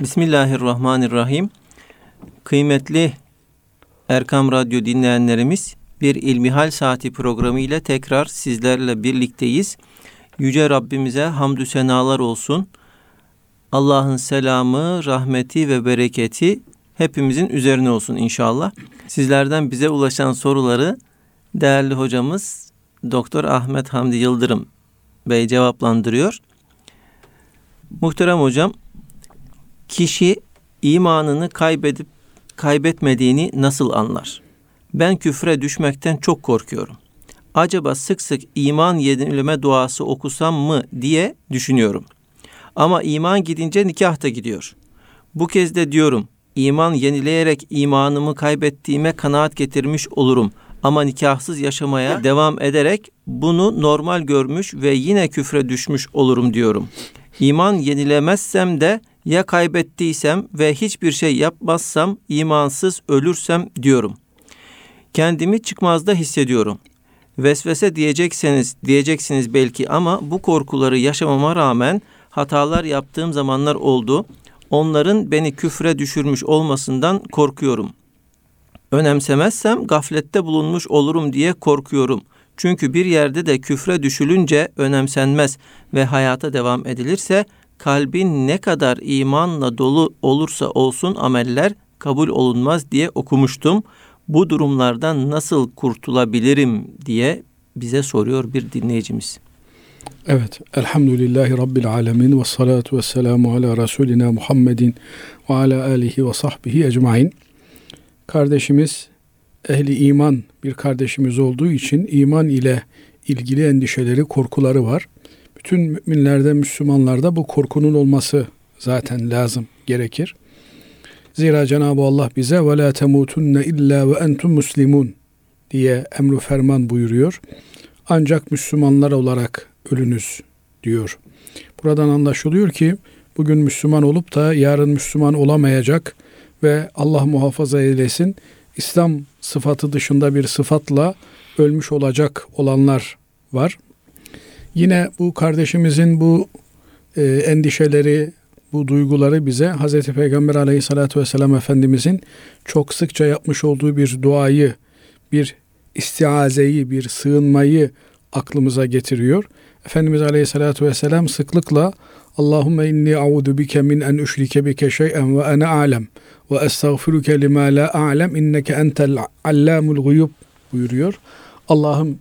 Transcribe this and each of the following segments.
Bismillahirrahmanirrahim. Kıymetli Erkam Radyo dinleyenlerimiz bir İlmihal Saati programı ile tekrar sizlerle birlikteyiz. Yüce Rabbimize hamdü senalar olsun. Allah'ın selamı, rahmeti ve bereketi hepimizin üzerine olsun inşallah. Sizlerden bize ulaşan soruları değerli hocamız Doktor Ahmet Hamdi Yıldırım Bey cevaplandırıyor. Muhterem hocam, kişi imanını kaybedip kaybetmediğini nasıl anlar? Ben küfre düşmekten çok korkuyorum. Acaba sık sık iman yenileme duası okusam mı diye düşünüyorum. Ama iman gidince nikah da gidiyor. Bu kez de diyorum iman yenileyerek imanımı kaybettiğime kanaat getirmiş olurum. Ama nikahsız yaşamaya devam ederek bunu normal görmüş ve yine küfre düşmüş olurum diyorum. İman yenilemezsem de ya kaybettiysem ve hiçbir şey yapmazsam imansız ölürsem diyorum. Kendimi çıkmazda hissediyorum. Vesvese diyecekseniz diyeceksiniz belki ama bu korkuları yaşamama rağmen hatalar yaptığım zamanlar oldu. Onların beni küfre düşürmüş olmasından korkuyorum. Önemsemezsem gaflette bulunmuş olurum diye korkuyorum. Çünkü bir yerde de küfre düşülünce önemsenmez ve hayata devam edilirse kalbin ne kadar imanla dolu olursa olsun ameller kabul olunmaz diye okumuştum. Bu durumlardan nasıl kurtulabilirim diye bize soruyor bir dinleyicimiz. Evet, elhamdülillahi rabbil alemin ve salatu ve selamu ala Resulina Muhammedin ve ala alihi ve sahbihi ecmain. Kardeşimiz ehli iman bir kardeşimiz olduğu için iman ile ilgili endişeleri, korkuları var. Bütün müminlerde, Müslümanlarda bu korkunun olması zaten lazım, gerekir. Zira Cenab-ı Allah bize ve la temutunne illa ve entum muslimun diye emru ferman buyuruyor. Ancak Müslümanlar olarak ölünüz diyor. Buradan anlaşılıyor ki bugün Müslüman olup da yarın Müslüman olamayacak ve Allah muhafaza eylesin İslam sıfatı dışında bir sıfatla ölmüş olacak olanlar var. Yine bu kardeşimizin bu e, endişeleri, bu duyguları bize Hz. Peygamber aleyhissalatü vesselam Efendimizin çok sıkça yapmış olduğu bir duayı, bir istiazeyi, bir sığınmayı aklımıza getiriyor. Efendimiz Aleyhisselatü Vesselam sıklıkla Allahümme inni a'udu bike min en üşrike bike şey'en ve ene alem ve estağfiruke lima la a'lem inneke entel allamul guyub buyuruyor. Allah'ım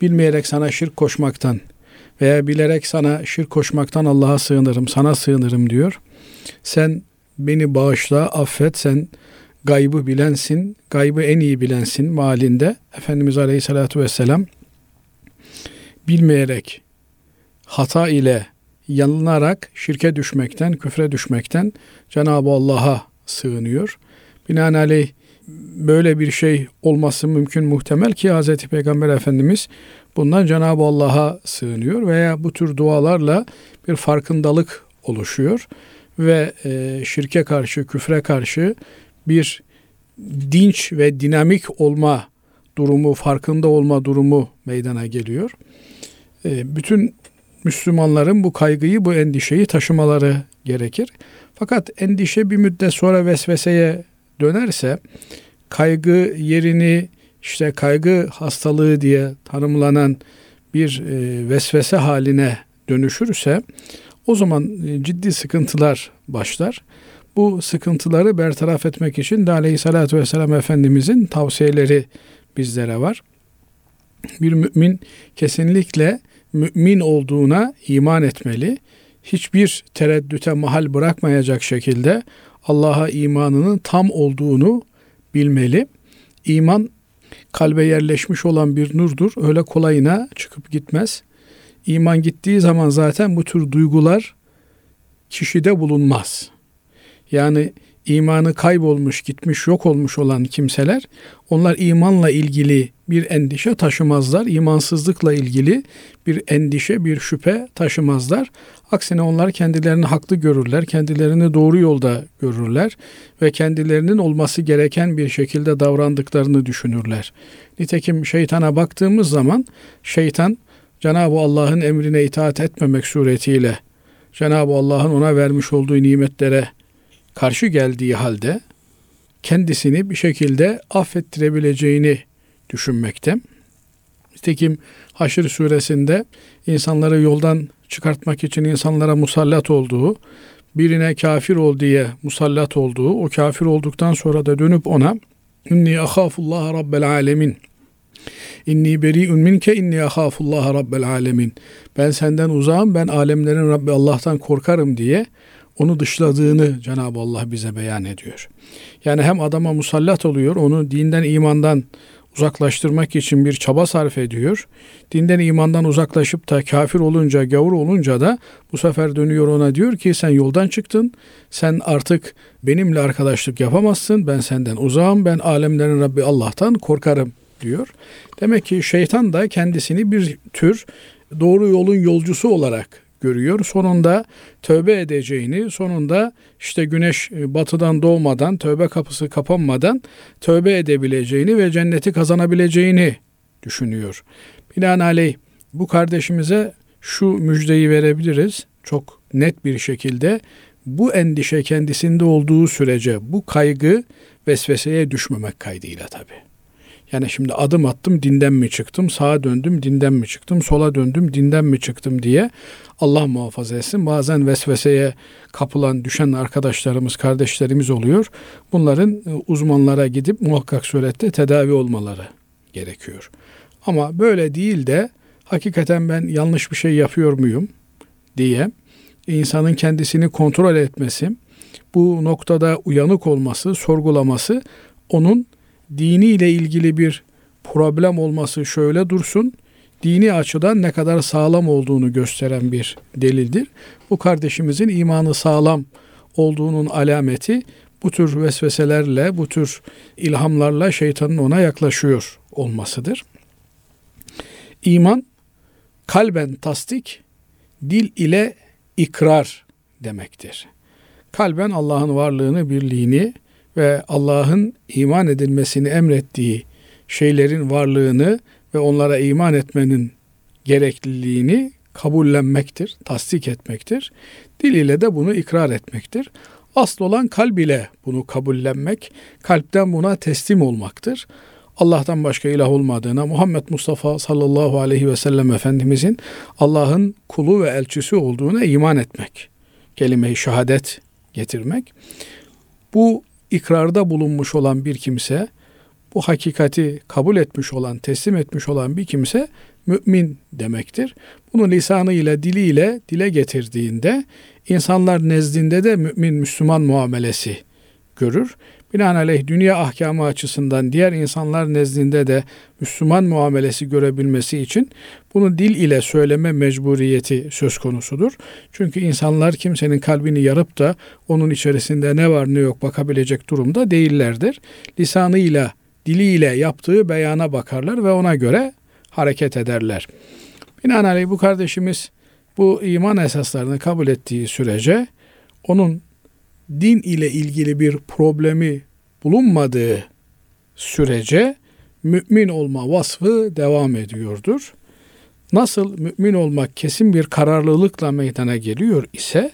bilmeyerek sana şirk koşmaktan veya bilerek sana şirk koşmaktan Allah'a sığınırım, sana sığınırım diyor. Sen beni bağışla, affet, sen gaybı bilensin, gaybı en iyi bilensin malinde. Efendimiz Aleyhisselatü Vesselam bilmeyerek, hata ile yanılarak şirke düşmekten, küfre düşmekten Cenab-ı Allah'a sığınıyor. Binaenaleyh böyle bir şey olması mümkün muhtemel ki Hz. Peygamber Efendimiz bundan Cenab-ı Allah'a sığınıyor veya bu tür dualarla bir farkındalık oluşuyor ve e, şirke karşı, küfre karşı bir dinç ve dinamik olma durumu, farkında olma durumu meydana geliyor. E, bütün Müslümanların bu kaygıyı, bu endişeyi taşımaları gerekir. Fakat endişe bir müddet sonra vesveseye dönerse kaygı yerini işte kaygı hastalığı diye tanımlanan bir e, vesvese haline dönüşürse o zaman e, ciddi sıkıntılar başlar. Bu sıkıntıları bertaraf etmek için de Aleyhisselatü Vesselam Efendimizin tavsiyeleri bizlere var. Bir mümin kesinlikle mümin olduğuna iman etmeli. Hiçbir tereddüte mahal bırakmayacak şekilde Allah'a imanının tam olduğunu bilmeli. İman kalbe yerleşmiş olan bir nurdur. Öyle kolayına çıkıp gitmez. İman gittiği zaman zaten bu tür duygular kişide bulunmaz. Yani imanı kaybolmuş, gitmiş, yok olmuş olan kimseler onlar imanla ilgili bir endişe taşımazlar. İmansızlıkla ilgili bir endişe, bir şüphe taşımazlar. Aksine onlar kendilerini haklı görürler, kendilerini doğru yolda görürler ve kendilerinin olması gereken bir şekilde davrandıklarını düşünürler. Nitekim şeytana baktığımız zaman şeytan Cenab-ı Allah'ın emrine itaat etmemek suretiyle Cenab-ı Allah'ın ona vermiş olduğu nimetlere karşı geldiği halde kendisini bir şekilde affettirebileceğini düşünmekte. Nitekim Haşr suresinde insanları yoldan çıkartmak için insanlara musallat olduğu, birine kafir ol diye musallat olduğu, o kafir olduktan sonra da dönüp ona İnni ahafullah rabbel alemin. İnni beri'un minke inni ahafullah rabbel alemin. Ben senden uzağım, ben alemlerin Rabbi Allah'tan korkarım diye onu dışladığını Cenab-ı Allah bize beyan ediyor. Yani hem adama musallat oluyor, onu dinden imandan uzaklaştırmak için bir çaba sarf ediyor. Dinden imandan uzaklaşıp da kafir olunca, gavur olunca da bu sefer dönüyor ona diyor ki sen yoldan çıktın. Sen artık benimle arkadaşlık yapamazsın. Ben senden uzağım. Ben alemlerin Rabbi Allah'tan korkarım diyor. Demek ki şeytan da kendisini bir tür doğru yolun yolcusu olarak görüyor. Sonunda tövbe edeceğini, sonunda işte güneş e, batıdan doğmadan, tövbe kapısı kapanmadan tövbe edebileceğini ve cenneti kazanabileceğini düşünüyor. Binaenaleyh bu kardeşimize şu müjdeyi verebiliriz. Çok net bir şekilde bu endişe kendisinde olduğu sürece bu kaygı vesveseye düşmemek kaydıyla tabii. Yani şimdi adım attım dinden mi çıktım, sağa döndüm dinden mi çıktım, sola döndüm dinden mi çıktım diye Allah muhafaza etsin. Bazen vesveseye kapılan, düşen arkadaşlarımız, kardeşlerimiz oluyor. Bunların e, uzmanlara gidip muhakkak surette tedavi olmaları gerekiyor. Ama böyle değil de hakikaten ben yanlış bir şey yapıyor muyum diye insanın kendisini kontrol etmesi, bu noktada uyanık olması, sorgulaması onun dini ile ilgili bir problem olması şöyle dursun, dini açıdan ne kadar sağlam olduğunu gösteren bir delildir. Bu kardeşimizin imanı sağlam olduğunun alameti bu tür vesveselerle, bu tür ilhamlarla şeytanın ona yaklaşıyor olmasıdır. İman kalben tasdik, dil ile ikrar demektir. Kalben Allah'ın varlığını, birliğini, ve Allah'ın iman edilmesini emrettiği şeylerin varlığını ve onlara iman etmenin gerekliliğini kabullenmektir, tasdik etmektir. Dil ile de bunu ikrar etmektir. Asıl olan kalb ile bunu kabullenmek, kalpten buna teslim olmaktır. Allah'tan başka ilah olmadığına, Muhammed Mustafa sallallahu aleyhi ve sellem Efendimizin Allah'ın kulu ve elçisi olduğuna iman etmek. Kelime-i şehadet getirmek. Bu ikrarda bulunmuş olan bir kimse, bu hakikati kabul etmiş olan, teslim etmiş olan bir kimse mümin demektir. Bunu lisanıyla, diliyle dile getirdiğinde insanlar nezdinde de mümin, Müslüman muamelesi görür. Binaenaleyh dünya ahkamı açısından diğer insanlar nezdinde de Müslüman muamelesi görebilmesi için bunu dil ile söyleme mecburiyeti söz konusudur. Çünkü insanlar kimsenin kalbini yarıp da onun içerisinde ne var ne yok bakabilecek durumda değillerdir. Lisanıyla, diliyle yaptığı beyana bakarlar ve ona göre hareket ederler. Binaenaleyh bu kardeşimiz bu iman esaslarını kabul ettiği sürece onun din ile ilgili bir problemi bulunmadığı sürece mümin olma vasfı devam ediyordur. Nasıl mümin olmak kesin bir kararlılıkla meydana geliyor ise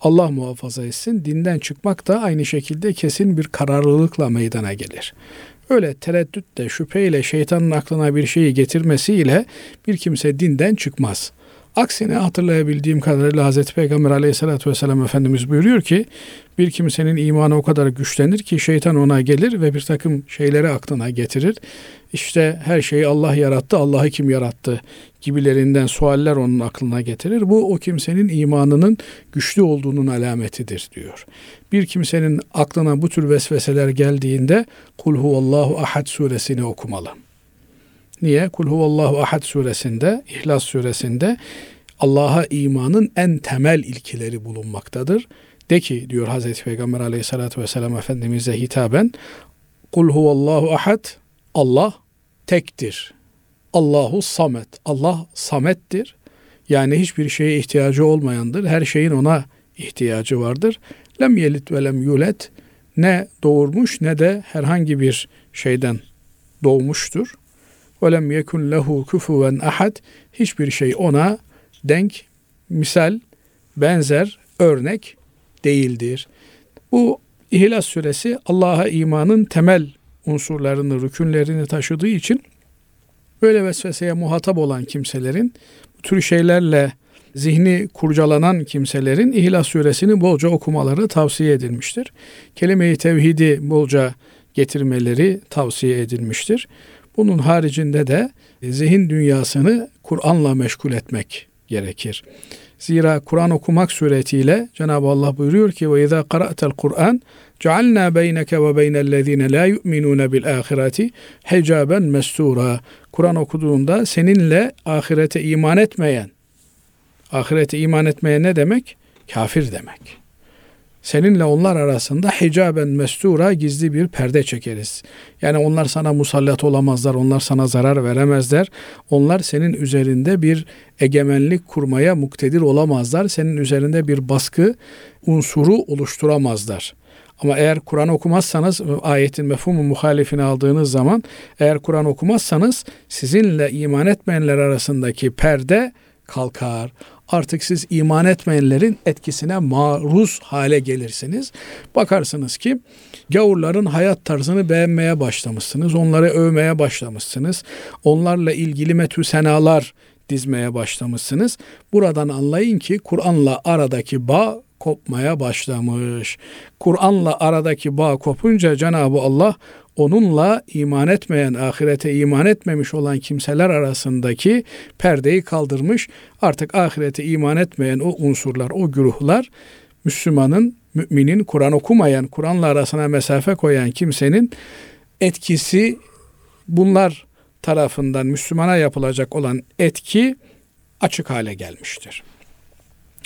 Allah muhafaza etsin dinden çıkmak da aynı şekilde kesin bir kararlılıkla meydana gelir. Öyle tereddütle, şüpheyle şeytanın aklına bir şeyi getirmesiyle bir kimse dinden çıkmaz.'' Aksine hatırlayabildiğim kadarıyla Hazreti Peygamber aleyhissalatü vesselam Efendimiz buyuruyor ki bir kimsenin imanı o kadar güçlenir ki şeytan ona gelir ve bir takım şeyleri aklına getirir. İşte her şeyi Allah yarattı, Allah'ı kim yarattı gibilerinden sualler onun aklına getirir. Bu o kimsenin imanının güçlü olduğunun alametidir diyor. Bir kimsenin aklına bu tür vesveseler geldiğinde Kul huvallahu ahad suresini okumalı. Niye? Kul huvallahu ahad suresinde, İhlas suresinde Allah'a imanın en temel ilkeleri bulunmaktadır. De ki diyor Hazreti Peygamber aleyhissalatü vesselam Efendimiz'e hitaben Kul huvallahu ahad Allah tektir. Allahu samet. Allah samettir. Yani hiçbir şeye ihtiyacı olmayandır. Her şeyin ona ihtiyacı vardır. Lem yelit ve lem yulet ne doğurmuş ne de herhangi bir şeyden doğmuştur. Ve lem yekun lehu kufuven ahad. Hiçbir şey ona denk, misal, benzer, örnek değildir. Bu İhlas suresi Allah'a imanın temel unsurlarını, rükünlerini taşıdığı için böyle vesveseye muhatap olan kimselerin bu tür şeylerle zihni kurcalanan kimselerin İhlas suresini bolca okumaları tavsiye edilmiştir. Kelime-i tevhidi bolca getirmeleri tavsiye edilmiştir. Bunun haricinde de zihin dünyasını Kur'an'la meşgul etmek gerekir. Zira Kur'an okumak suretiyle Cenab-ı Allah buyuruyor ki ve izâ qara'tel Kur'an cealnâ beyneke ve beynellezîne lâ yu'minûne bil âhireti hicaben mestura. Kur'an okuduğunda seninle ahirete iman etmeyen, ahirete iman etmeye ne demek? Kafir demek. Seninle onlar arasında hicaben mestura gizli bir perde çekeriz. Yani onlar sana musallat olamazlar, onlar sana zarar veremezler. Onlar senin üzerinde bir egemenlik kurmaya muktedir olamazlar. Senin üzerinde bir baskı unsuru oluşturamazlar. Ama eğer Kur'an okumazsanız ayetin mefhumu muhalifini aldığınız zaman eğer Kur'an okumazsanız sizinle iman etmeyenler arasındaki perde kalkar. Artık siz iman etmeyenlerin etkisine maruz hale gelirsiniz. Bakarsınız ki gavurların hayat tarzını beğenmeye başlamışsınız. Onları övmeye başlamışsınız. Onlarla ilgili metü senalar dizmeye başlamışsınız. Buradan anlayın ki Kur'an'la aradaki bağ kopmaya başlamış. Kur'an'la aradaki bağ kopunca Cenab-ı Allah onunla iman etmeyen, ahirete iman etmemiş olan kimseler arasındaki perdeyi kaldırmış. Artık ahirete iman etmeyen o unsurlar, o güruhlar Müslümanın, müminin, Kur'an okumayan, Kur'an'la arasına mesafe koyan kimsenin etkisi bunlar tarafından Müslümana yapılacak olan etki açık hale gelmiştir.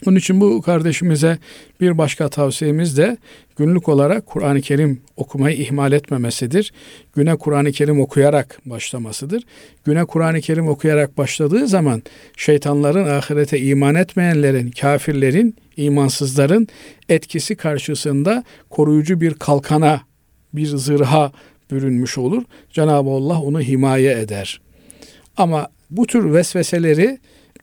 Onun için bu kardeşimize bir başka tavsiyemiz de günlük olarak Kur'an-ı Kerim okumayı ihmal etmemesidir. Güne Kur'an-ı Kerim okuyarak başlamasıdır. Güne Kur'an-ı Kerim okuyarak başladığı zaman şeytanların, ahirete iman etmeyenlerin, kafirlerin, imansızların etkisi karşısında koruyucu bir kalkana, bir zırha bürünmüş olur. Cenab-ı Allah onu himaye eder. Ama bu tür vesveseleri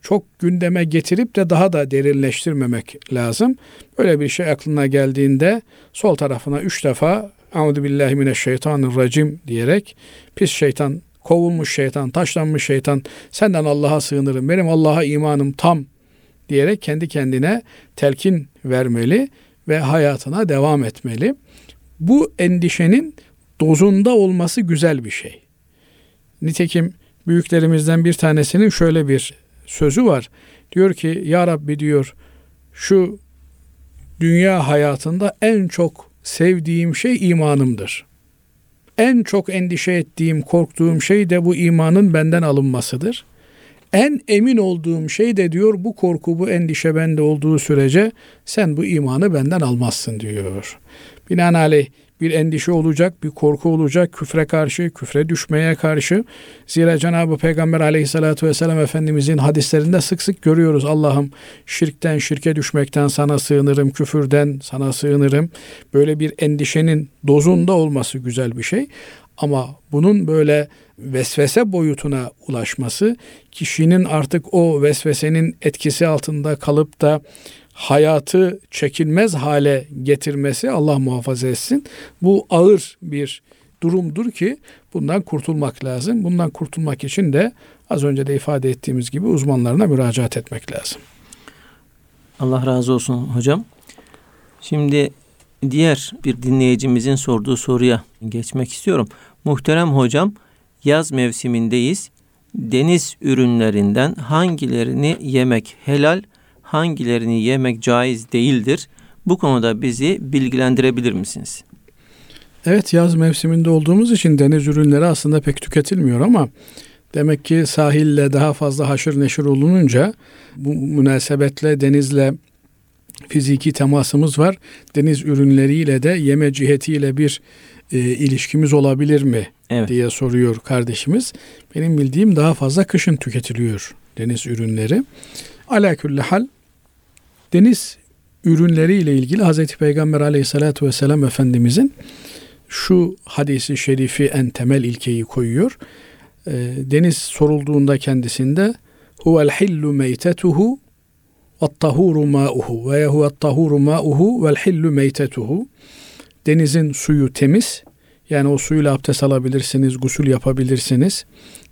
çok gündeme getirip de daha da derinleştirmemek lazım. Böyle bir şey aklına geldiğinde sol tarafına üç defa Euzu billahi mineşşeytanirracim diyerek pis şeytan, kovulmuş şeytan, taşlanmış şeytan senden Allah'a sığınırım. Benim Allah'a imanım tam diyerek kendi kendine telkin vermeli ve hayatına devam etmeli. Bu endişenin dozunda olması güzel bir şey. Nitekim büyüklerimizden bir tanesinin şöyle bir sözü var. Diyor ki ya Rabbi diyor şu dünya hayatında en çok sevdiğim şey imanımdır. En çok endişe ettiğim, korktuğum şey de bu imanın benden alınmasıdır. En emin olduğum şey de diyor bu korku, bu endişe bende olduğu sürece sen bu imanı benden almazsın diyor. Binaenaleyh bir endişe olacak, bir korku olacak küfre karşı, küfre düşmeye karşı. Zira Cenab-ı Peygamber aleyhissalatü vesselam Efendimizin hadislerinde sık sık görüyoruz. Allah'ım şirkten, şirke düşmekten sana sığınırım, küfürden sana sığınırım. Böyle bir endişenin dozunda olması güzel bir şey. Ama bunun böyle vesvese boyutuna ulaşması kişinin artık o vesvesenin etkisi altında kalıp da hayatı çekilmez hale getirmesi Allah muhafaza etsin. Bu ağır bir durumdur ki bundan kurtulmak lazım. Bundan kurtulmak için de az önce de ifade ettiğimiz gibi uzmanlarına müracaat etmek lazım. Allah razı olsun hocam. Şimdi diğer bir dinleyicimizin sorduğu soruya geçmek istiyorum. Muhterem hocam yaz mevsimindeyiz. Deniz ürünlerinden hangilerini yemek helal, hangilerini yemek caiz değildir? Bu konuda bizi bilgilendirebilir misiniz? Evet yaz mevsiminde olduğumuz için deniz ürünleri aslında pek tüketilmiyor ama demek ki sahille daha fazla haşır neşir olununca bu münasebetle denizle fiziki temasımız var. Deniz ürünleriyle de yeme cihetiyle bir e, ilişkimiz olabilir mi evet. diye soruyor kardeşimiz. Benim bildiğim daha fazla kışın tüketiliyor deniz ürünleri. Ala külli hal deniz ürünleri ile ilgili Hazreti Peygamber aleyhissalatü vesselam Efendimizin şu hadisi şerifi en temel ilkeyi koyuyor. E, deniz sorulduğunda kendisinde huvel hillu meytetuhu Vattahuru ma'uhu ve huvettahuru ma'uhu vel hillu meytetuhu. Denizin suyu temiz. Yani o suyla abdest alabilirsiniz, gusül yapabilirsiniz,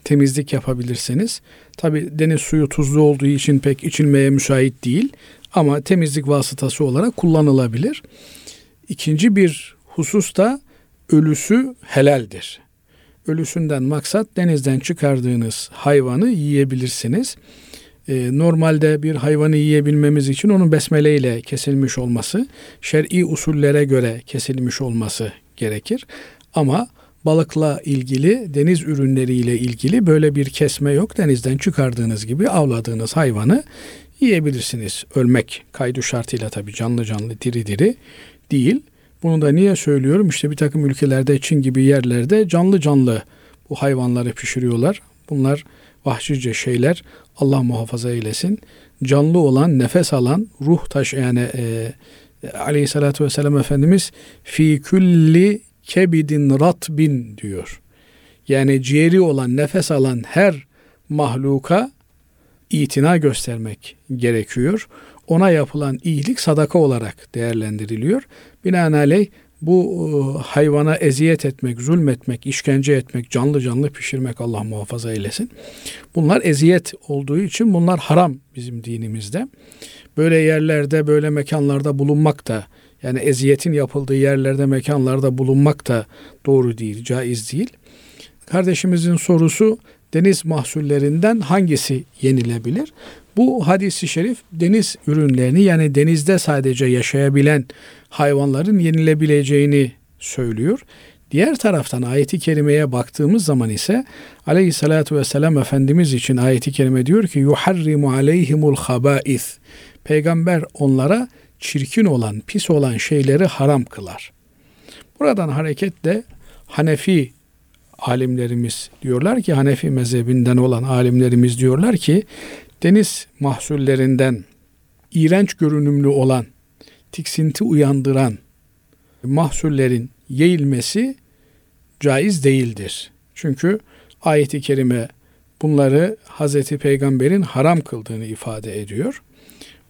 temizlik yapabilirsiniz. Tabi deniz suyu tuzlu olduğu için pek içilmeye müsait değil ama temizlik vasıtası olarak kullanılabilir. İkinci bir husus da ölüsü helaldir. Ölüsünden maksat denizden çıkardığınız hayvanı yiyebilirsiniz. Ee, normalde bir hayvanı yiyebilmemiz için onun besmele ile kesilmiş olması, şer'i usullere göre kesilmiş olması gerekir. Ama balıkla ilgili, deniz ürünleriyle ilgili böyle bir kesme yok. Denizden çıkardığınız gibi avladığınız hayvanı yiyebilirsiniz. Ölmek kaydı şartıyla tabii canlı canlı, diri diri değil. Bunu da niye söylüyorum? İşte bir takım ülkelerde, Çin gibi yerlerde canlı canlı bu hayvanları pişiriyorlar. Bunlar vahşice şeyler. Allah muhafaza eylesin. Canlı olan, nefes alan, ruh taş yani e, aleyhissalatü vesselam Efendimiz fi külli kebidin ratbin diyor. Yani ciğeri olan, nefes alan her mahluka itina göstermek gerekiyor. Ona yapılan iyilik sadaka olarak değerlendiriliyor. Binaenaleyh bu e, hayvana eziyet etmek, zulmetmek, işkence etmek, canlı canlı pişirmek Allah muhafaza eylesin. Bunlar eziyet olduğu için bunlar haram bizim dinimizde. Böyle yerlerde, böyle mekanlarda bulunmak da yani eziyetin yapıldığı yerlerde, mekanlarda bulunmak da doğru değil, caiz değil. Kardeşimizin sorusu deniz mahsullerinden hangisi yenilebilir? Bu hadisi şerif deniz ürünlerini yani denizde sadece yaşayabilen hayvanların yenilebileceğini söylüyor. Diğer taraftan ayeti kerimeye baktığımız zaman ise aleyhissalatu vesselam Efendimiz için ayeti kerime diyor ki yuharrimu aleyhimul habais. Peygamber onlara çirkin olan, pis olan şeyleri haram kılar. Buradan hareketle Hanefi alimlerimiz diyorlar ki Hanefi mezhebinden olan alimlerimiz diyorlar ki deniz mahsullerinden iğrenç görünümlü olan, tiksinti uyandıran mahsullerin yeğilmesi caiz değildir. Çünkü ayeti kerime bunları Hazreti Peygamber'in haram kıldığını ifade ediyor.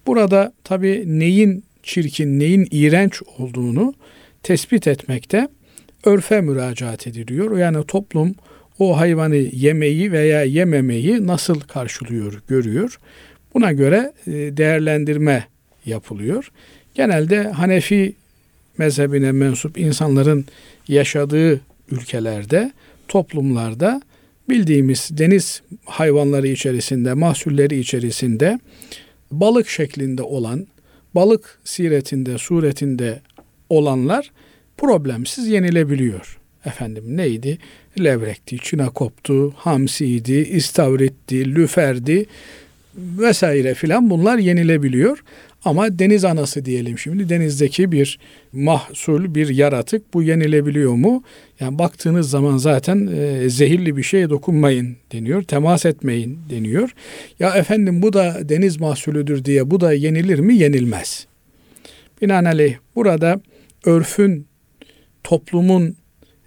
Burada tabi neyin çirkin, neyin iğrenç olduğunu tespit etmekte örfe müracaat ediliyor. Yani toplum o hayvanı yemeyi veya yememeyi nasıl karşılıyor, görüyor. Buna göre e, değerlendirme yapılıyor. Genelde Hanefi mezhebine mensup insanların yaşadığı ülkelerde, toplumlarda bildiğimiz deniz hayvanları içerisinde, mahsulleri içerisinde balık şeklinde olan, balık siretinde, suretinde olanlar problemsiz yenilebiliyor. Efendim neydi? Levrekti, çinakoptu, hamsiydi, istavritti, lüferdi vesaire filan bunlar yenilebiliyor. Ama deniz anası diyelim şimdi denizdeki bir mahsul, bir yaratık bu yenilebiliyor mu? Yani baktığınız zaman zaten e, zehirli bir şeye dokunmayın deniyor, temas etmeyin deniyor. Ya efendim bu da deniz mahsulüdür diye bu da yenilir mi? Yenilmez. Binaenaleyh burada örfün, toplumun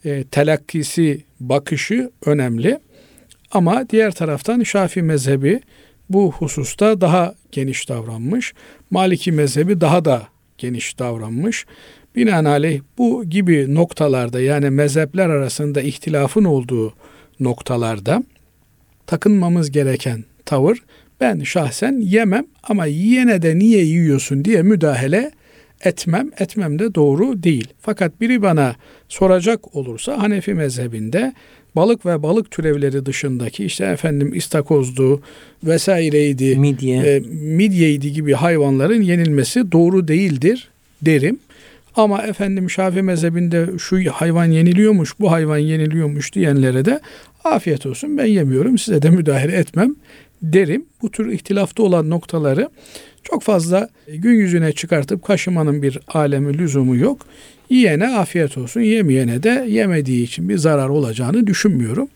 e, telakkisi, bakışı önemli. Ama diğer taraftan Şafi mezhebi bu hususta daha geniş davranmış. Maliki mezhebi daha da geniş davranmış. Binaenaleyh bu gibi noktalarda yani mezhepler arasında ihtilafın olduğu noktalarda takınmamız gereken tavır ben şahsen yemem ama yine de niye yiyorsun diye müdahale etmem, etmem de doğru değil. Fakat biri bana soracak olursa Hanefi mezhebinde balık ve balık türevleri dışındaki işte efendim istakozdu vesaireydi, midye, e, midyeydi gibi hayvanların yenilmesi doğru değildir derim. Ama efendim Şafii mezhebinde şu hayvan yeniliyormuş, bu hayvan yeniliyormuş diyenlere de afiyet olsun ben yemiyorum size de müdahale etmem derim. Bu tür ihtilafta olan noktaları çok fazla gün yüzüne çıkartıp kaşımanın bir alemi lüzumu yok. Yiyene afiyet olsun, yemeyene de yemediği için bir zarar olacağını düşünmüyorum.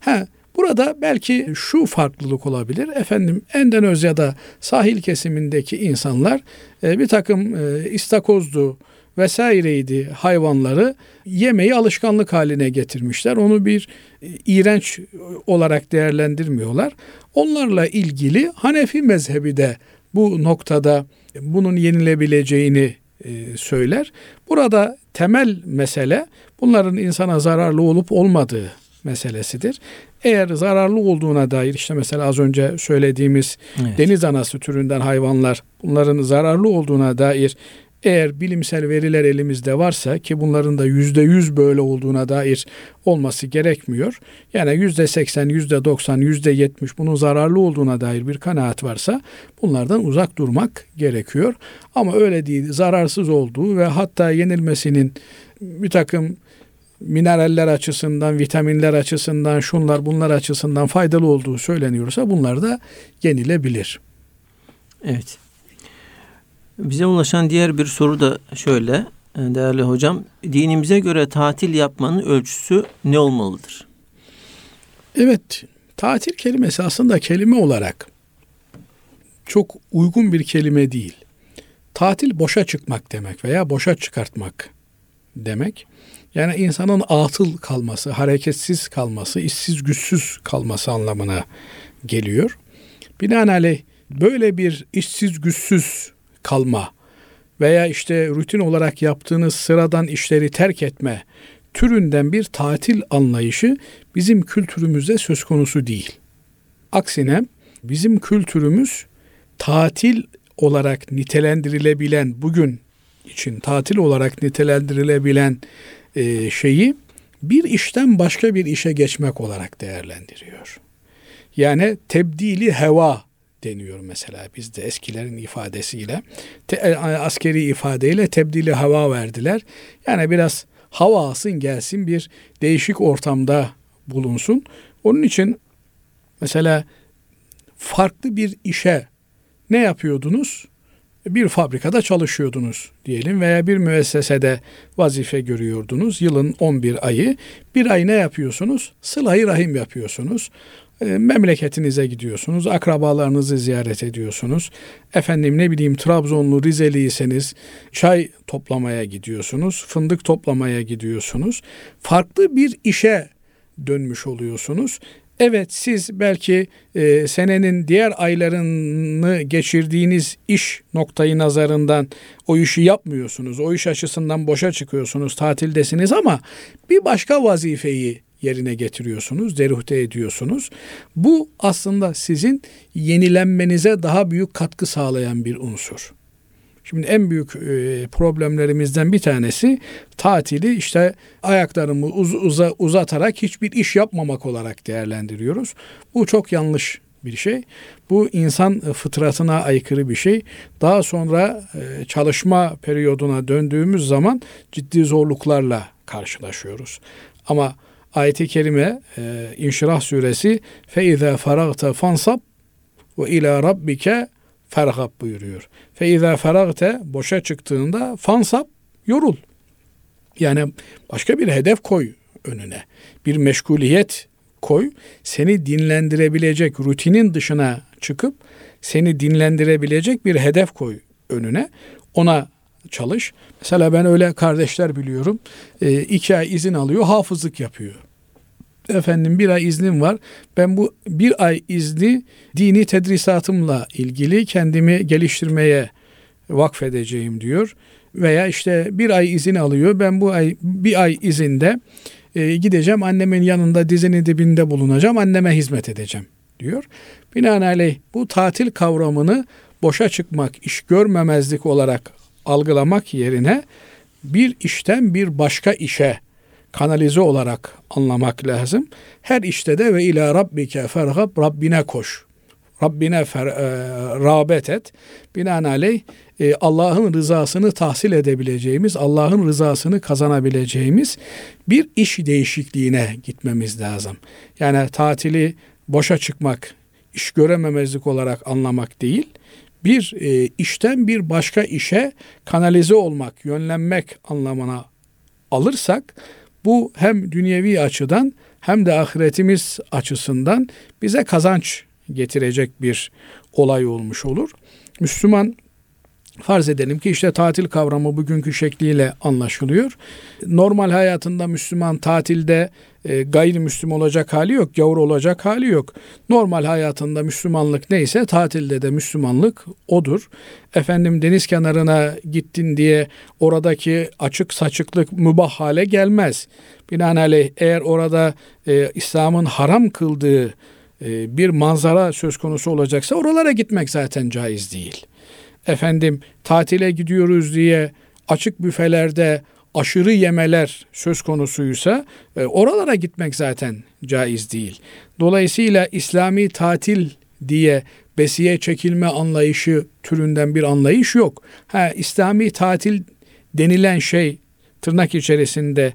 Ha, burada belki şu farklılık olabilir. Efendim Endonezya ya da sahil kesimindeki insanlar e, bir takım e, istakozdu, vesaireydi hayvanları yemeği alışkanlık haline getirmişler. Onu bir e, iğrenç olarak değerlendirmiyorlar. Onlarla ilgili Hanefi mezhebi de bu noktada bunun yenilebileceğini e, söyler. Burada temel mesele bunların insana zararlı olup olmadığı meselesidir. Eğer zararlı olduğuna dair işte mesela az önce söylediğimiz evet. deniz anası türünden hayvanlar bunların zararlı olduğuna dair eğer bilimsel veriler elimizde varsa ki bunların da yüzde yüz böyle olduğuna dair olması gerekmiyor. Yani yüzde seksen, yüzde doksan, yüzde yetmiş bunun zararlı olduğuna dair bir kanaat varsa bunlardan uzak durmak gerekiyor. Ama öyle değil zararsız olduğu ve hatta yenilmesinin bir takım mineraller açısından, vitaminler açısından, şunlar bunlar açısından faydalı olduğu söyleniyorsa bunlar da yenilebilir. Evet. Bize ulaşan diğer bir soru da şöyle e, değerli hocam. Dinimize göre tatil yapmanın ölçüsü ne olmalıdır? Evet, tatil kelimesi aslında kelime olarak çok uygun bir kelime değil. Tatil boşa çıkmak demek veya boşa çıkartmak demek. Yani insanın atıl kalması, hareketsiz kalması, işsiz güçsüz kalması anlamına geliyor. Binaenaleyh böyle bir işsiz güçsüz kalma veya işte rutin olarak yaptığınız sıradan işleri terk etme türünden bir tatil anlayışı bizim kültürümüzde söz konusu değil. Aksine bizim kültürümüz tatil olarak nitelendirilebilen bugün için tatil olarak nitelendirilebilen e, şeyi bir işten başka bir işe geçmek olarak değerlendiriyor. Yani tebdili heva deniyor mesela bizde eskilerin ifadesiyle. Te, e, askeri ifadeyle tebdili hava verdiler. Yani biraz hava alsın gelsin bir değişik ortamda bulunsun. Onun için mesela farklı bir işe ne yapıyordunuz? Bir fabrikada çalışıyordunuz diyelim veya bir müessesede vazife görüyordunuz. Yılın 11 ayı. Bir ay ne yapıyorsunuz? Sıla-i rahim yapıyorsunuz. E, memleketinize gidiyorsunuz, akrabalarınızı ziyaret ediyorsunuz. Efendim ne bileyim Trabzonlu, Rizeliyseniz çay toplamaya gidiyorsunuz, fındık toplamaya gidiyorsunuz. Farklı bir işe dönmüş oluyorsunuz. Evet siz belki e, senenin diğer aylarını geçirdiğiniz iş noktayı nazarından o işi yapmıyorsunuz. O iş açısından boşa çıkıyorsunuz, tatildesiniz ama bir başka vazifeyi yerine getiriyorsunuz, deruhte ediyorsunuz. Bu aslında sizin yenilenmenize daha büyük katkı sağlayan bir unsur. Şimdi en büyük e, problemlerimizden bir tanesi tatili işte ayaklarımı uz, uza, uzatarak hiçbir iş yapmamak olarak değerlendiriyoruz. Bu çok yanlış bir şey. Bu insan fıtratına aykırı bir şey. Daha sonra e, çalışma periyoduna döndüğümüz zaman ciddi zorluklarla karşılaşıyoruz. Ama ayeti kerime e, İnşirah suresi fe izâ faragte fansab ve ila rabbike fergab buyuruyor. Fe izâ faragte boşa çıktığında fansab yorul. Yani başka bir hedef koy önüne. Bir meşguliyet koy. Seni dinlendirebilecek rutinin dışına çıkıp seni dinlendirebilecek bir hedef koy önüne. Ona çalış. Mesela ben öyle kardeşler biliyorum. E, iki ay izin alıyor, hafızlık yapıyor. Efendim bir ay iznim var. Ben bu bir ay izni dini tedrisatımla ilgili kendimi geliştirmeye vakfedeceğim diyor. Veya işte bir ay izin alıyor. Ben bu ay bir ay izinde e, gideceğim annemin yanında dizinin dibinde bulunacağım. Anneme hizmet edeceğim diyor. Binaenaleyh bu tatil kavramını boşa çıkmak, iş görmemezlik olarak algılamak yerine bir işten bir başka işe kanalize olarak anlamak lazım. Her işte de ve ila rabbike fergab Rabbine koş. Rabbine fer, e, rağbet et. Binaenaleyh e, Allah'ın rızasını tahsil edebileceğimiz, Allah'ın rızasını kazanabileceğimiz bir iş değişikliğine gitmemiz lazım. Yani tatili boşa çıkmak, iş görememezlik olarak anlamak değil, bir e, işten bir başka işe kanalize olmak, yönlenmek anlamına alırsak bu hem dünyevi açıdan hem de ahiretimiz açısından bize kazanç getirecek bir olay olmuş olur. Müslüman Farz edelim ki işte tatil kavramı bugünkü şekliyle anlaşılıyor. Normal hayatında Müslüman tatilde e, gayrimüslim olacak hali yok, gavur olacak hali yok. Normal hayatında Müslümanlık neyse tatilde de Müslümanlık odur. Efendim deniz kenarına gittin diye oradaki açık saçıklık mübah hale gelmez. Binaenaleyh eğer orada e, İslam'ın haram kıldığı e, bir manzara söz konusu olacaksa oralara gitmek zaten caiz değil efendim tatile gidiyoruz diye açık büfelerde aşırı yemeler söz konusuysa e, oralara gitmek zaten caiz değil. Dolayısıyla İslami tatil diye besiye çekilme anlayışı türünden bir anlayış yok. Ha İslami tatil denilen şey tırnak içerisinde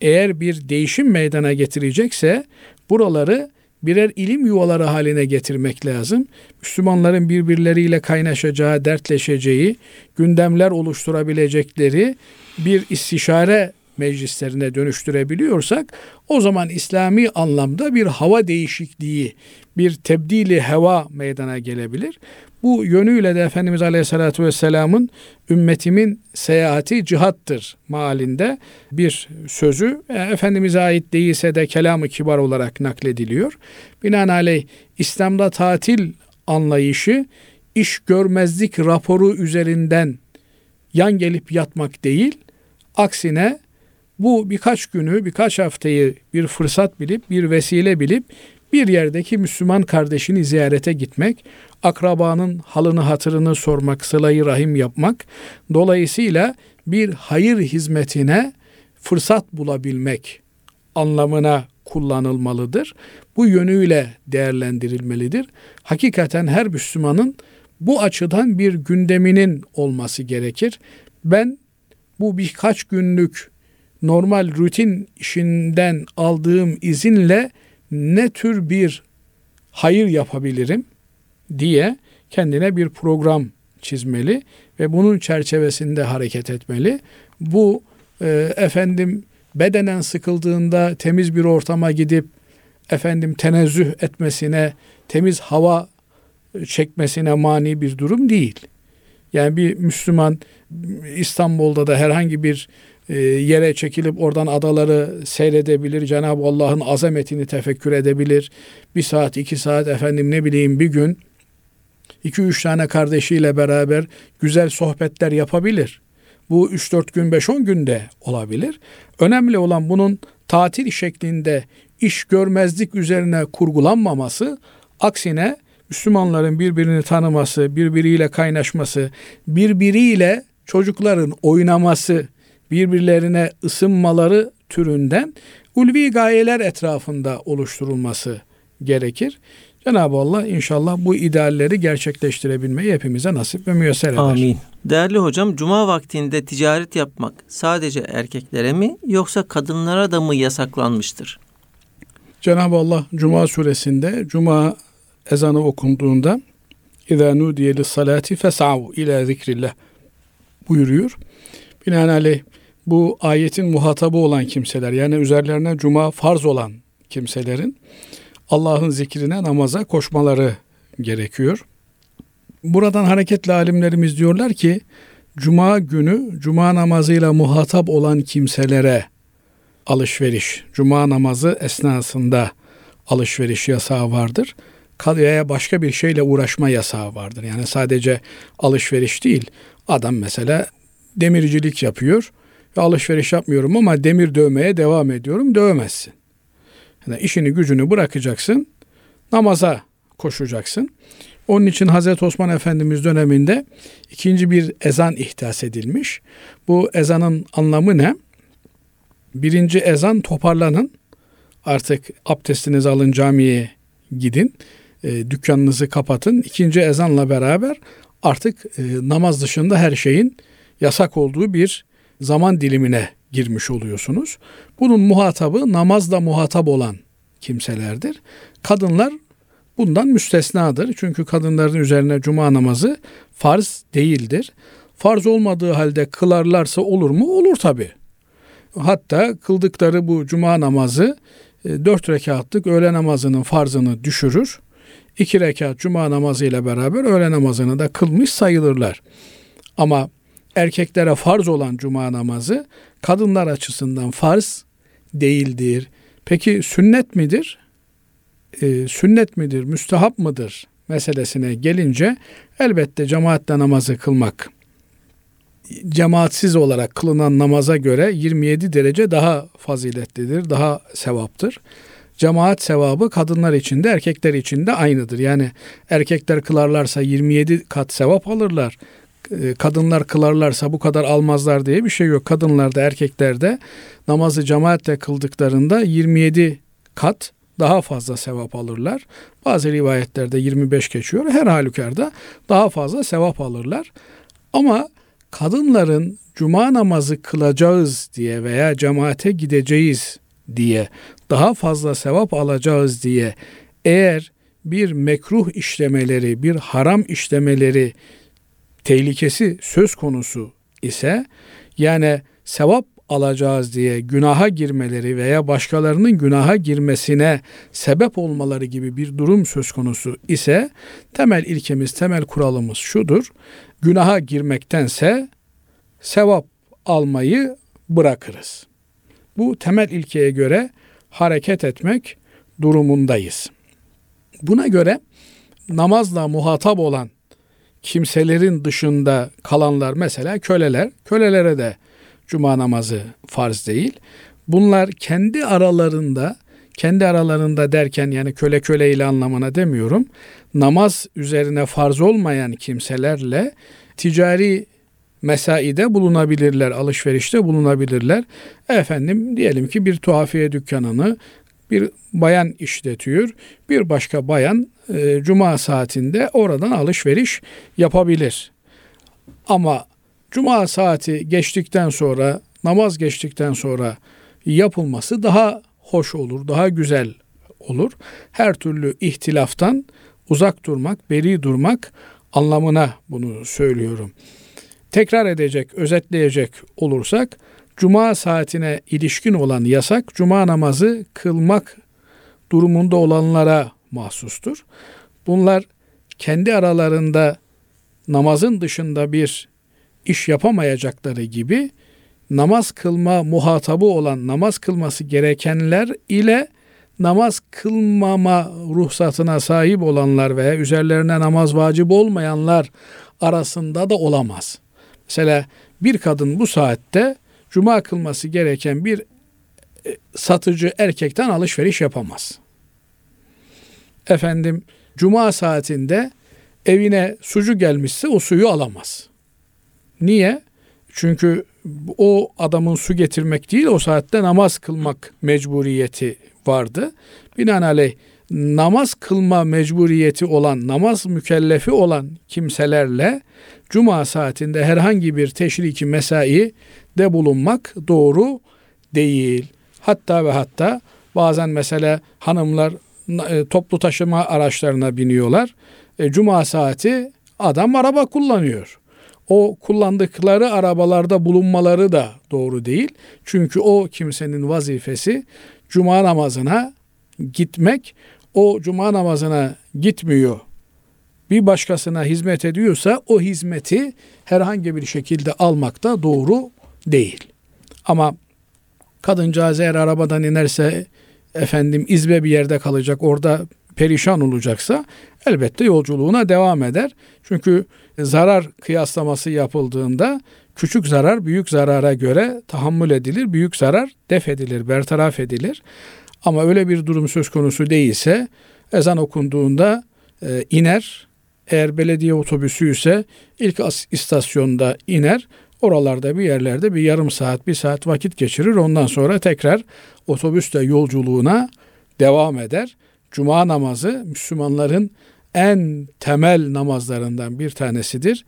eğer bir değişim meydana getirecekse buraları birer ilim yuvaları haline getirmek lazım. Müslümanların birbirleriyle kaynaşacağı, dertleşeceği, gündemler oluşturabilecekleri bir istişare meclislerine dönüştürebiliyorsak o zaman İslami anlamda bir hava değişikliği, bir tebdili heva meydana gelebilir. Bu yönüyle de Efendimiz Aleyhisselatü Vesselam'ın ümmetimin seyahati cihattır malinde bir sözü e, Efendimiz'e ait değilse de kelamı kibar olarak naklediliyor. Binaenaleyh İslam'da tatil anlayışı iş görmezlik raporu üzerinden yan gelip yatmak değil, aksine bu birkaç günü, birkaç haftayı bir fırsat bilip, bir vesile bilip bir yerdeki Müslüman kardeşini ziyarete gitmek, akrabanın halını hatırını sormak, sılayı rahim yapmak, dolayısıyla bir hayır hizmetine fırsat bulabilmek anlamına kullanılmalıdır. Bu yönüyle değerlendirilmelidir. Hakikaten her Müslümanın bu açıdan bir gündeminin olması gerekir. Ben bu birkaç günlük normal rutin işinden aldığım izinle ne tür bir hayır yapabilirim diye kendine bir program çizmeli ve bunun çerçevesinde hareket etmeli. Bu e, efendim bedenen sıkıldığında temiz bir ortama gidip efendim tenezzüh etmesine, temiz hava çekmesine mani bir durum değil. Yani bir Müslüman İstanbul'da da herhangi bir e, yere çekilip oradan adaları seyredebilir. Cenab-ı Allah'ın azametini tefekkür edebilir. Bir saat, iki saat efendim ne bileyim bir gün iki üç tane kardeşiyle beraber güzel sohbetler yapabilir. Bu üç dört gün beş on günde olabilir. Önemli olan bunun tatil şeklinde iş görmezlik üzerine kurgulanmaması, aksine Müslümanların birbirini tanıması, birbiriyle kaynaşması, birbiriyle çocukların oynaması, birbirlerine ısınmaları türünden ulvi gayeler etrafında oluşturulması gerekir. Cenab-ı Allah inşallah bu idealleri gerçekleştirebilmeyi hepimize nasip ve müyesser eder. Amin. Değerli hocam, cuma vaktinde ticaret yapmak sadece erkeklere mi yoksa kadınlara da mı yasaklanmıştır? Cenab-ı Allah Cuma suresinde Cuma ezanı okunduğunda İzâ nûdiye salati fes'av ila zikrillah buyuruyor. Binaenaleyh bu ayetin muhatabı olan kimseler yani üzerlerine cuma farz olan kimselerin Allah'ın zikrine namaza koşmaları gerekiyor. Buradan hareketle alimlerimiz diyorlar ki cuma günü cuma namazıyla muhatap olan kimselere alışveriş, cuma namazı esnasında alışveriş yasağı vardır. Veya başka bir şeyle uğraşma yasağı vardır. Yani sadece alışveriş değil. Adam mesela demircilik yapıyor ve alışveriş yapmıyorum ama demir dövmeye devam ediyorum. Dövemezsin. Yani işini gücünü bırakacaksın. Namaza koşacaksın. Onun için Hazreti Osman Efendimiz döneminde ikinci bir ezan ihdas edilmiş. Bu ezanın anlamı ne? Birinci ezan toparlanın. Artık abdestinizi alın camiye gidin. E, dükkanınızı kapatın. İkinci ezanla beraber artık e, namaz dışında her şeyin yasak olduğu bir zaman dilimine girmiş oluyorsunuz. Bunun muhatabı namazla muhatap olan kimselerdir. Kadınlar bundan müstesnadır. Çünkü kadınların üzerine cuma namazı farz değildir. Farz olmadığı halde kılarlarsa olur mu? Olur tabi. Hatta kıldıkları bu cuma namazı e, dört rekatlık öğle namazının farzını düşürür. İki rekat cuma namazı ile beraber öğle namazını da kılmış sayılırlar. Ama erkeklere farz olan cuma namazı kadınlar açısından farz değildir. Peki sünnet midir? Ee, sünnet midir, müstehap mıdır meselesine gelince elbette cemaatle namazı kılmak cemaatsiz olarak kılınan namaza göre 27 derece daha faziletlidir, daha sevaptır. Cemaat sevabı kadınlar için de erkekler için de aynıdır. Yani erkekler kılarlarsa 27 kat sevap alırlar. Ee, kadınlar kılarlarsa bu kadar almazlar diye bir şey yok. Kadınlar da erkekler de namazı cemaatle kıldıklarında 27 kat daha fazla sevap alırlar. Bazı rivayetlerde 25 geçiyor. Her halükarda daha fazla sevap alırlar. Ama kadınların cuma namazı kılacağız diye veya cemaate gideceğiz diye daha fazla sevap alacağız diye eğer bir mekruh işlemeleri, bir haram işlemeleri tehlikesi söz konusu ise yani sevap alacağız diye günaha girmeleri veya başkalarının günaha girmesine sebep olmaları gibi bir durum söz konusu ise temel ilkemiz, temel kuralımız şudur. Günaha girmektense sevap almayı bırakırız. Bu temel ilkeye göre hareket etmek durumundayız. Buna göre namazla muhatap olan kimselerin dışında kalanlar mesela köleler, kölelere de cuma namazı farz değil. Bunlar kendi aralarında kendi aralarında derken yani köle köle ile anlamına demiyorum. Namaz üzerine farz olmayan kimselerle ticari mesaide bulunabilirler, alışverişte bulunabilirler. Efendim diyelim ki bir tuhafiye dükkanını bir bayan işletiyor. Bir başka bayan e, cuma saatinde oradan alışveriş yapabilir. Ama cuma saati geçtikten sonra, namaz geçtikten sonra yapılması daha hoş olur, daha güzel olur. Her türlü ihtilaftan uzak durmak, beri durmak anlamına bunu söylüyorum. Tekrar edecek, özetleyecek olursak cuma saatine ilişkin olan yasak cuma namazı kılmak durumunda olanlara mahsustur. Bunlar kendi aralarında namazın dışında bir iş yapamayacakları gibi namaz kılma muhatabı olan namaz kılması gerekenler ile namaz kılmama ruhsatına sahip olanlar veya üzerlerine namaz vacip olmayanlar arasında da olamaz. Mesela bir kadın bu saatte cuma kılması gereken bir e, satıcı erkekten alışveriş yapamaz. Efendim cuma saatinde evine sucu gelmişse o suyu alamaz. Niye? Çünkü o adamın su getirmek değil o saatte namaz kılmak mecburiyeti vardı. Binaenaleyh namaz kılma mecburiyeti olan, namaz mükellefi olan kimselerle cuma saatinde herhangi bir teşriki mesai de bulunmak doğru değil. Hatta ve hatta bazen mesela hanımlar e, toplu taşıma araçlarına biniyorlar. E, cuma saati adam araba kullanıyor. O kullandıkları arabalarda bulunmaları da doğru değil. Çünkü o kimsenin vazifesi cuma namazına gitmek. O cuma namazına gitmiyor. Bir başkasına hizmet ediyorsa o hizmeti herhangi bir şekilde almak da doğru değil. Ama kadıncağız eğer arabadan inerse efendim izbe bir yerde kalacak orada perişan olacaksa elbette yolculuğuna devam eder. Çünkü zarar kıyaslaması yapıldığında küçük zarar büyük zarara göre tahammül edilir, büyük zarar def edilir, bertaraf edilir. Ama öyle bir durum söz konusu değilse ezan okunduğunda e, iner. Eğer belediye otobüsü ise ilk istasyonda iner. Oralarda bir yerlerde bir yarım saat, bir saat vakit geçirir. Ondan sonra tekrar otobüsle yolculuğuna devam eder. Cuma namazı Müslümanların en temel namazlarından bir tanesidir.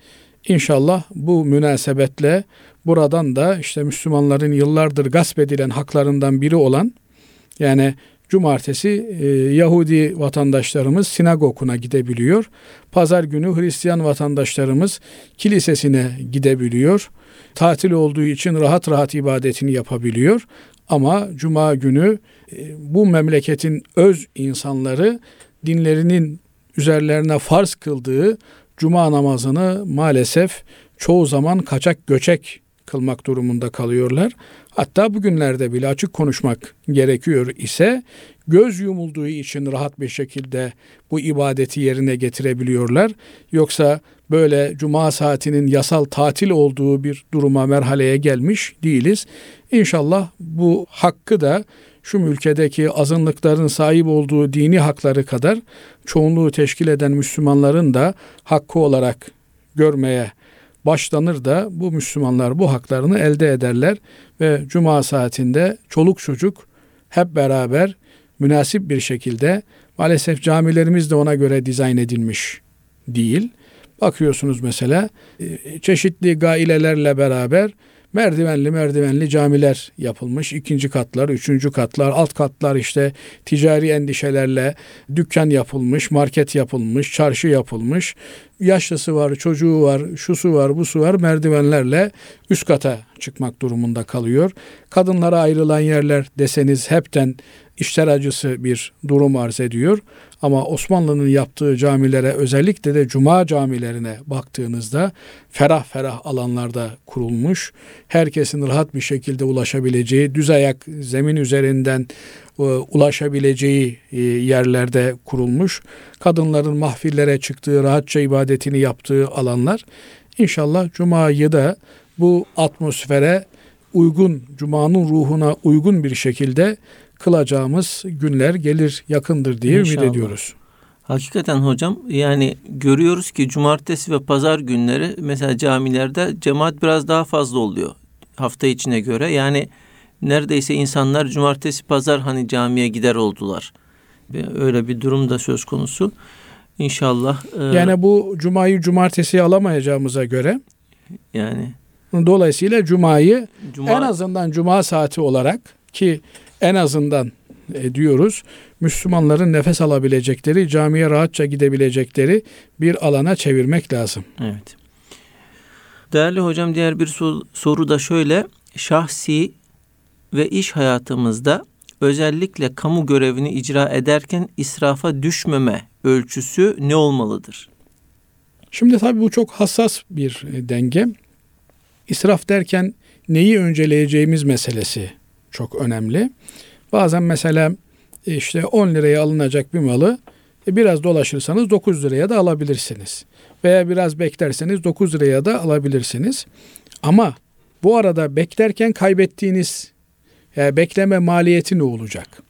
İnşallah bu münasebetle buradan da işte Müslümanların yıllardır gasp edilen haklarından biri olan yani cumartesi e, Yahudi vatandaşlarımız sinagoguna gidebiliyor. Pazar günü Hristiyan vatandaşlarımız kilisesine gidebiliyor. Tatil olduğu için rahat rahat ibadetini yapabiliyor. Ama cuma günü e, bu memleketin öz insanları dinlerinin üzerlerine farz kıldığı cuma namazını maalesef çoğu zaman kaçak göçek kılmak durumunda kalıyorlar. Hatta bugünlerde bile açık konuşmak gerekiyor ise göz yumulduğu için rahat bir şekilde bu ibadeti yerine getirebiliyorlar. Yoksa böyle cuma saatinin yasal tatil olduğu bir duruma merhaleye gelmiş değiliz. İnşallah bu hakkı da şu ülkedeki azınlıkların sahip olduğu dini hakları kadar çoğunluğu teşkil eden Müslümanların da hakkı olarak görmeye başlanır da bu Müslümanlar bu haklarını elde ederler ve cuma saatinde çoluk çocuk hep beraber münasip bir şekilde maalesef camilerimiz de ona göre dizayn edilmiş değil. Bakıyorsunuz mesela e, çeşitli gailelerle beraber merdivenli merdivenli camiler yapılmış. ikinci katlar, üçüncü katlar, alt katlar işte ticari endişelerle dükkan yapılmış, market yapılmış, çarşı yapılmış. Yaşlısı var, çocuğu var, şusu var, busu var merdivenlerle üst kata çıkmak durumunda kalıyor. Kadınlara ayrılan yerler deseniz hepten işler acısı bir durum arz ediyor. Ama Osmanlı'nın yaptığı camilere özellikle de cuma camilerine baktığınızda ferah ferah alanlarda kurulmuş. Herkesin rahat bir şekilde ulaşabileceği, düz ayak zemin üzerinden e, ulaşabileceği e, yerlerde kurulmuş. Kadınların mahfillere çıktığı, rahatça ibadetini yaptığı alanlar. İnşallah cumayı da bu atmosfere uygun, cumanın ruhuna uygun bir şekilde kılacağımız günler gelir yakındır diye İnşallah. ümit ediyoruz. Hakikaten hocam yani görüyoruz ki cumartesi ve pazar günleri mesela camilerde cemaat biraz daha fazla oluyor hafta içine göre. Yani neredeyse insanlar cumartesi pazar hani camiye gider oldular. Öyle bir durum da söz konusu. İnşallah. E, yani bu cumayı cumartesi alamayacağımıza göre yani dolayısıyla cumayı Cuma, en azından cuma saati olarak ki en azından e, diyoruz Müslümanların nefes alabilecekleri, camiye rahatça gidebilecekleri bir alana çevirmek lazım. Evet. Değerli hocam diğer bir soru da şöyle. Şahsi ve iş hayatımızda özellikle kamu görevini icra ederken israfa düşmeme ölçüsü ne olmalıdır? Şimdi tabii bu çok hassas bir e, denge. İsraf derken neyi önceleyeceğimiz meselesi çok önemli. Bazen mesela e, işte 10 liraya alınacak bir malı e, biraz dolaşırsanız 9 liraya da alabilirsiniz. Veya biraz beklerseniz 9 liraya da alabilirsiniz. Ama bu arada beklerken kaybettiğiniz yani bekleme maliyeti ne olacak?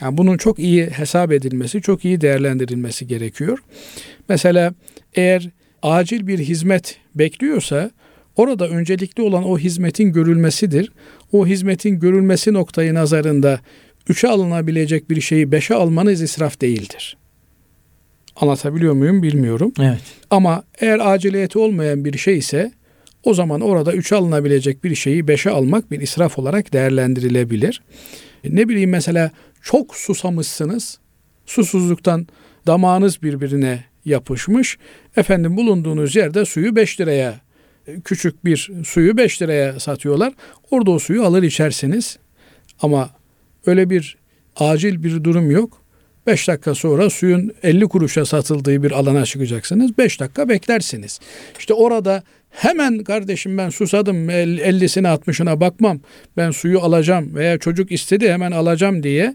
Yani bunun çok iyi hesap edilmesi, çok iyi değerlendirilmesi gerekiyor. Mesela eğer acil bir hizmet bekliyorsa orada öncelikli olan o hizmetin görülmesidir o hizmetin görülmesi noktayı nazarında üçe alınabilecek bir şeyi beşe almanız israf değildir. Anlatabiliyor muyum bilmiyorum. Evet. Ama eğer aciliyeti olmayan bir şey ise o zaman orada üçe alınabilecek bir şeyi beşe almak bir israf olarak değerlendirilebilir. Ne bileyim mesela çok susamışsınız. Susuzluktan damağınız birbirine yapışmış. Efendim bulunduğunuz yerde suyu 5 liraya küçük bir suyu 5 liraya satıyorlar. Orada o suyu alır içersiniz. Ama öyle bir acil bir durum yok. 5 dakika sonra suyun 50 kuruşa satıldığı bir alana çıkacaksınız. 5 dakika beklersiniz. İşte orada hemen kardeşim ben susadım 50'sine 60'ına bakmam. Ben suyu alacağım veya çocuk istedi hemen alacağım diye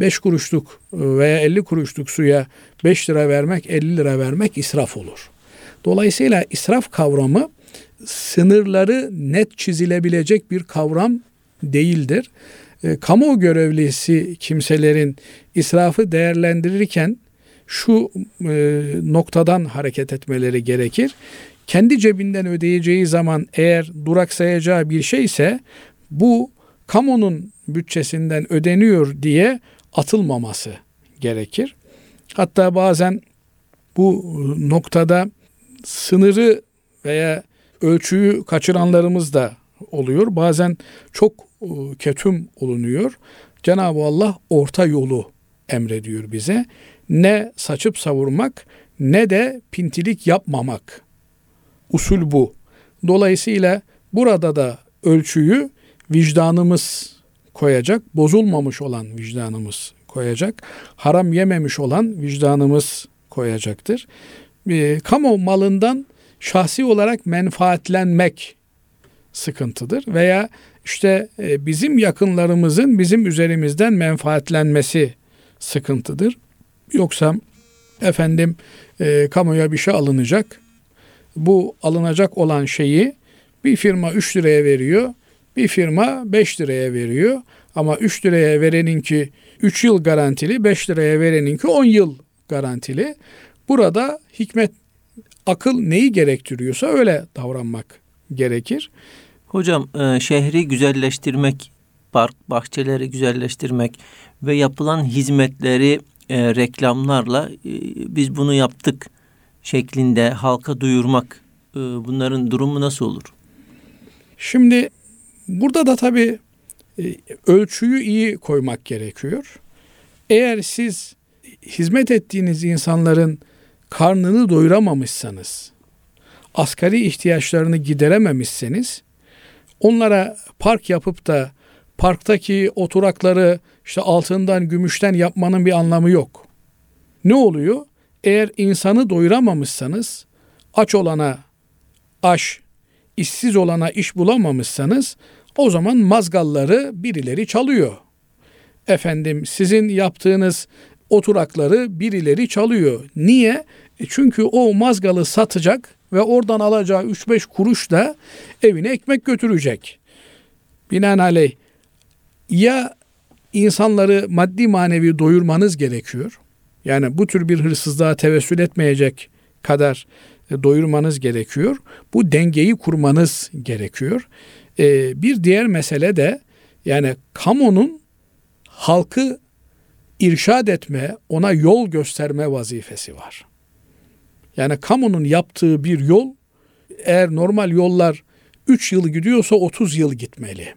5 kuruşluk veya 50 kuruşluk suya 5 lira vermek 50 lira vermek israf olur. Dolayısıyla israf kavramı sınırları net çizilebilecek bir kavram değildir. E, kamu görevlisi kimselerin israfı değerlendirirken şu e, noktadan hareket etmeleri gerekir. Kendi cebinden ödeyeceği zaman eğer duraksayacağı bir şey ise bu kamunun bütçesinden ödeniyor diye atılmaması gerekir. Hatta bazen bu noktada sınırı veya ölçüyü kaçıranlarımız da oluyor. Bazen çok e, ketum olunuyor. Cenab-ı Allah orta yolu emrediyor bize. Ne saçıp savurmak ne de pintilik yapmamak. Usul bu. Dolayısıyla burada da ölçüyü vicdanımız koyacak. Bozulmamış olan vicdanımız koyacak. Haram yememiş olan vicdanımız koyacaktır. Kamu malından şahsi olarak menfaatlenmek sıkıntıdır veya işte e, bizim yakınlarımızın bizim üzerimizden menfaatlenmesi sıkıntıdır. Yoksa efendim e, kamuya bir şey alınacak. Bu alınacak olan şeyi bir firma 3 liraya veriyor. Bir firma 5 liraya veriyor. Ama 3 liraya vereninki 3 yıl garantili, 5 liraya vereninki 10 yıl garantili. Burada hikmet, akıl neyi gerektiriyorsa öyle davranmak gerekir. Hocam e, şehri güzelleştirmek, park bahçeleri güzelleştirmek ve yapılan hizmetleri e, reklamlarla e, biz bunu yaptık şeklinde halka duyurmak e, bunların durumu nasıl olur? Şimdi burada da tabii e, ölçüyü iyi koymak gerekiyor. Eğer siz hizmet ettiğiniz insanların karnını doyuramamışsanız, asgari ihtiyaçlarını giderememişseniz, onlara park yapıp da parktaki oturakları işte altından, gümüşten yapmanın bir anlamı yok. Ne oluyor? Eğer insanı doyuramamışsanız, aç olana aş, işsiz olana iş bulamamışsanız o zaman mazgalları birileri çalıyor. Efendim sizin yaptığınız oturakları birileri çalıyor. Niye? E çünkü o mazgalı satacak ve oradan alacağı 3-5 kuruş da evine ekmek götürecek. Binaenaleyh ya insanları maddi manevi doyurmanız gerekiyor. Yani bu tür bir hırsızlığa tevessül etmeyecek kadar e, doyurmanız gerekiyor. Bu dengeyi kurmanız gerekiyor. Ee, bir diğer mesele de yani kamunun halkı irşad etme, ona yol gösterme vazifesi var. Yani kamunun yaptığı bir yol eğer normal yollar 3 yıl gidiyorsa 30 yıl gitmeli.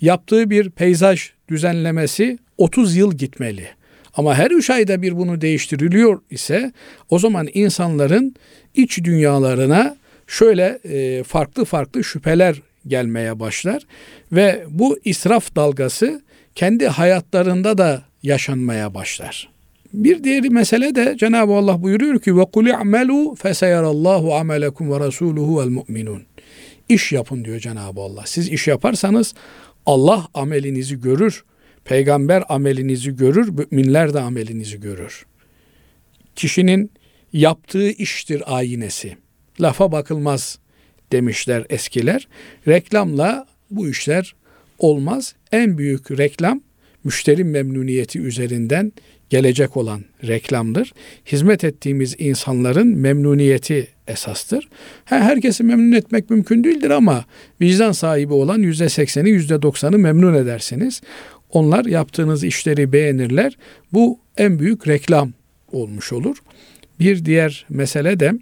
Yaptığı bir peyzaj düzenlemesi 30 yıl gitmeli. Ama her üç ayda bir bunu değiştiriliyor ise o zaman insanların iç dünyalarına şöyle e, farklı farklı şüpheler gelmeye başlar ve bu israf dalgası kendi hayatlarında da yaşanmaya başlar. Bir diğer mesele de Cenab-ı Allah buyuruyor ki ve kul i'melu feseyarallahu amelekum ve rasuluhu vel mu'minun. İş yapın diyor Cenab-ı Allah. Siz iş yaparsanız Allah amelinizi görür. Peygamber amelinizi görür, müminler de amelinizi görür. Kişinin yaptığı iştir ayinesi. Lafa bakılmaz demişler eskiler. Reklamla bu işler olmaz. En büyük reklam müşteri memnuniyeti üzerinden gelecek olan reklamdır. Hizmet ettiğimiz insanların memnuniyeti esastır. Herkesi memnun etmek mümkün değildir ama vicdan sahibi olan yüzde sekseni, yüzde doksanı memnun edersiniz. Onlar yaptığınız işleri beğenirler. Bu en büyük reklam olmuş olur. Bir diğer mesele de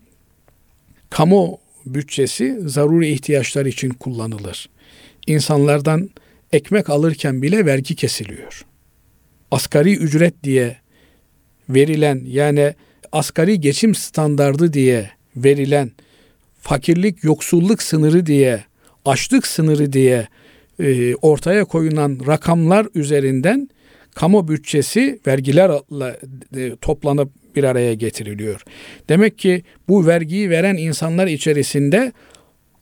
kamu bütçesi zaruri ihtiyaçlar için kullanılır. İnsanlardan ekmek alırken bile vergi kesiliyor. Asgari ücret diye verilen yani asgari geçim standardı diye verilen fakirlik yoksulluk sınırı diye açlık sınırı diye e, ortaya koyulan rakamlar üzerinden kamu bütçesi vergilerle e, toplanıp bir araya getiriliyor. Demek ki bu vergiyi veren insanlar içerisinde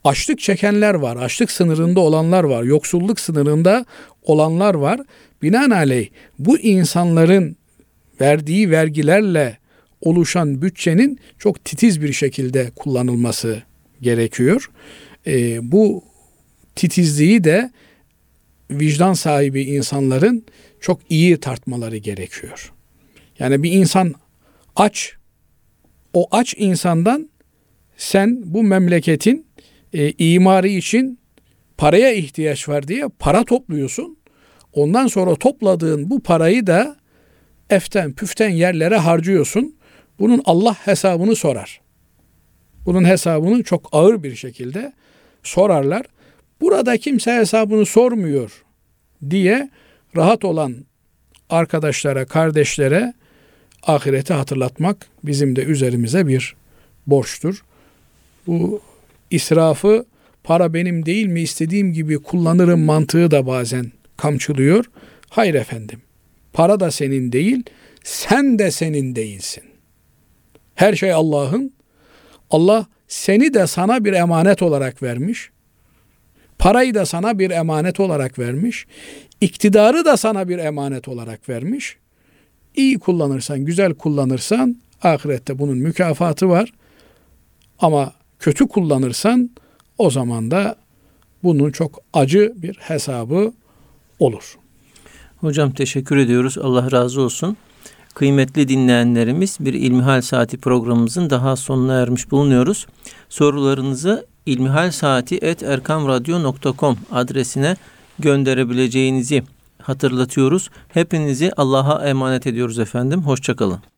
açlık çekenler var, açlık sınırında olanlar var, yoksulluk sınırında olanlar var. Binaenaleyh bu insanların verdiği vergilerle oluşan bütçenin çok titiz bir şekilde kullanılması gerekiyor. E, bu titizliği de vicdan sahibi insanların çok iyi tartmaları gerekiyor. Yani bir insan aç, o aç insandan sen bu memleketin e, imarı için paraya ihtiyaç var diye para topluyorsun. Ondan sonra topladığın bu parayı da eften püften yerlere harcıyorsun. Bunun Allah hesabını sorar. Bunun hesabını çok ağır bir şekilde sorarlar. Burada kimse hesabını sormuyor diye rahat olan arkadaşlara, kardeşlere ahireti hatırlatmak bizim de üzerimize bir borçtur. Bu israfı para benim değil mi istediğim gibi kullanırım mantığı da bazen kamçılıyor. Hayır efendim. Para da senin değil, sen de senin değilsin. Her şey Allah'ın. Allah seni de sana bir emanet olarak vermiş. Parayı da sana bir emanet olarak vermiş. iktidarı da sana bir emanet olarak vermiş. İyi kullanırsan, güzel kullanırsan ahirette bunun mükafatı var. Ama kötü kullanırsan o zaman da bunun çok acı bir hesabı olur. Hocam teşekkür ediyoruz. Allah razı olsun. Kıymetli dinleyenlerimiz bir İlmihal Saati programımızın daha sonuna ermiş bulunuyoruz. Sorularınızı ilmihalsaati.erkamradyo.com adresine gönderebileceğinizi hatırlatıyoruz. Hepinizi Allah'a emanet ediyoruz efendim. Hoşçakalın.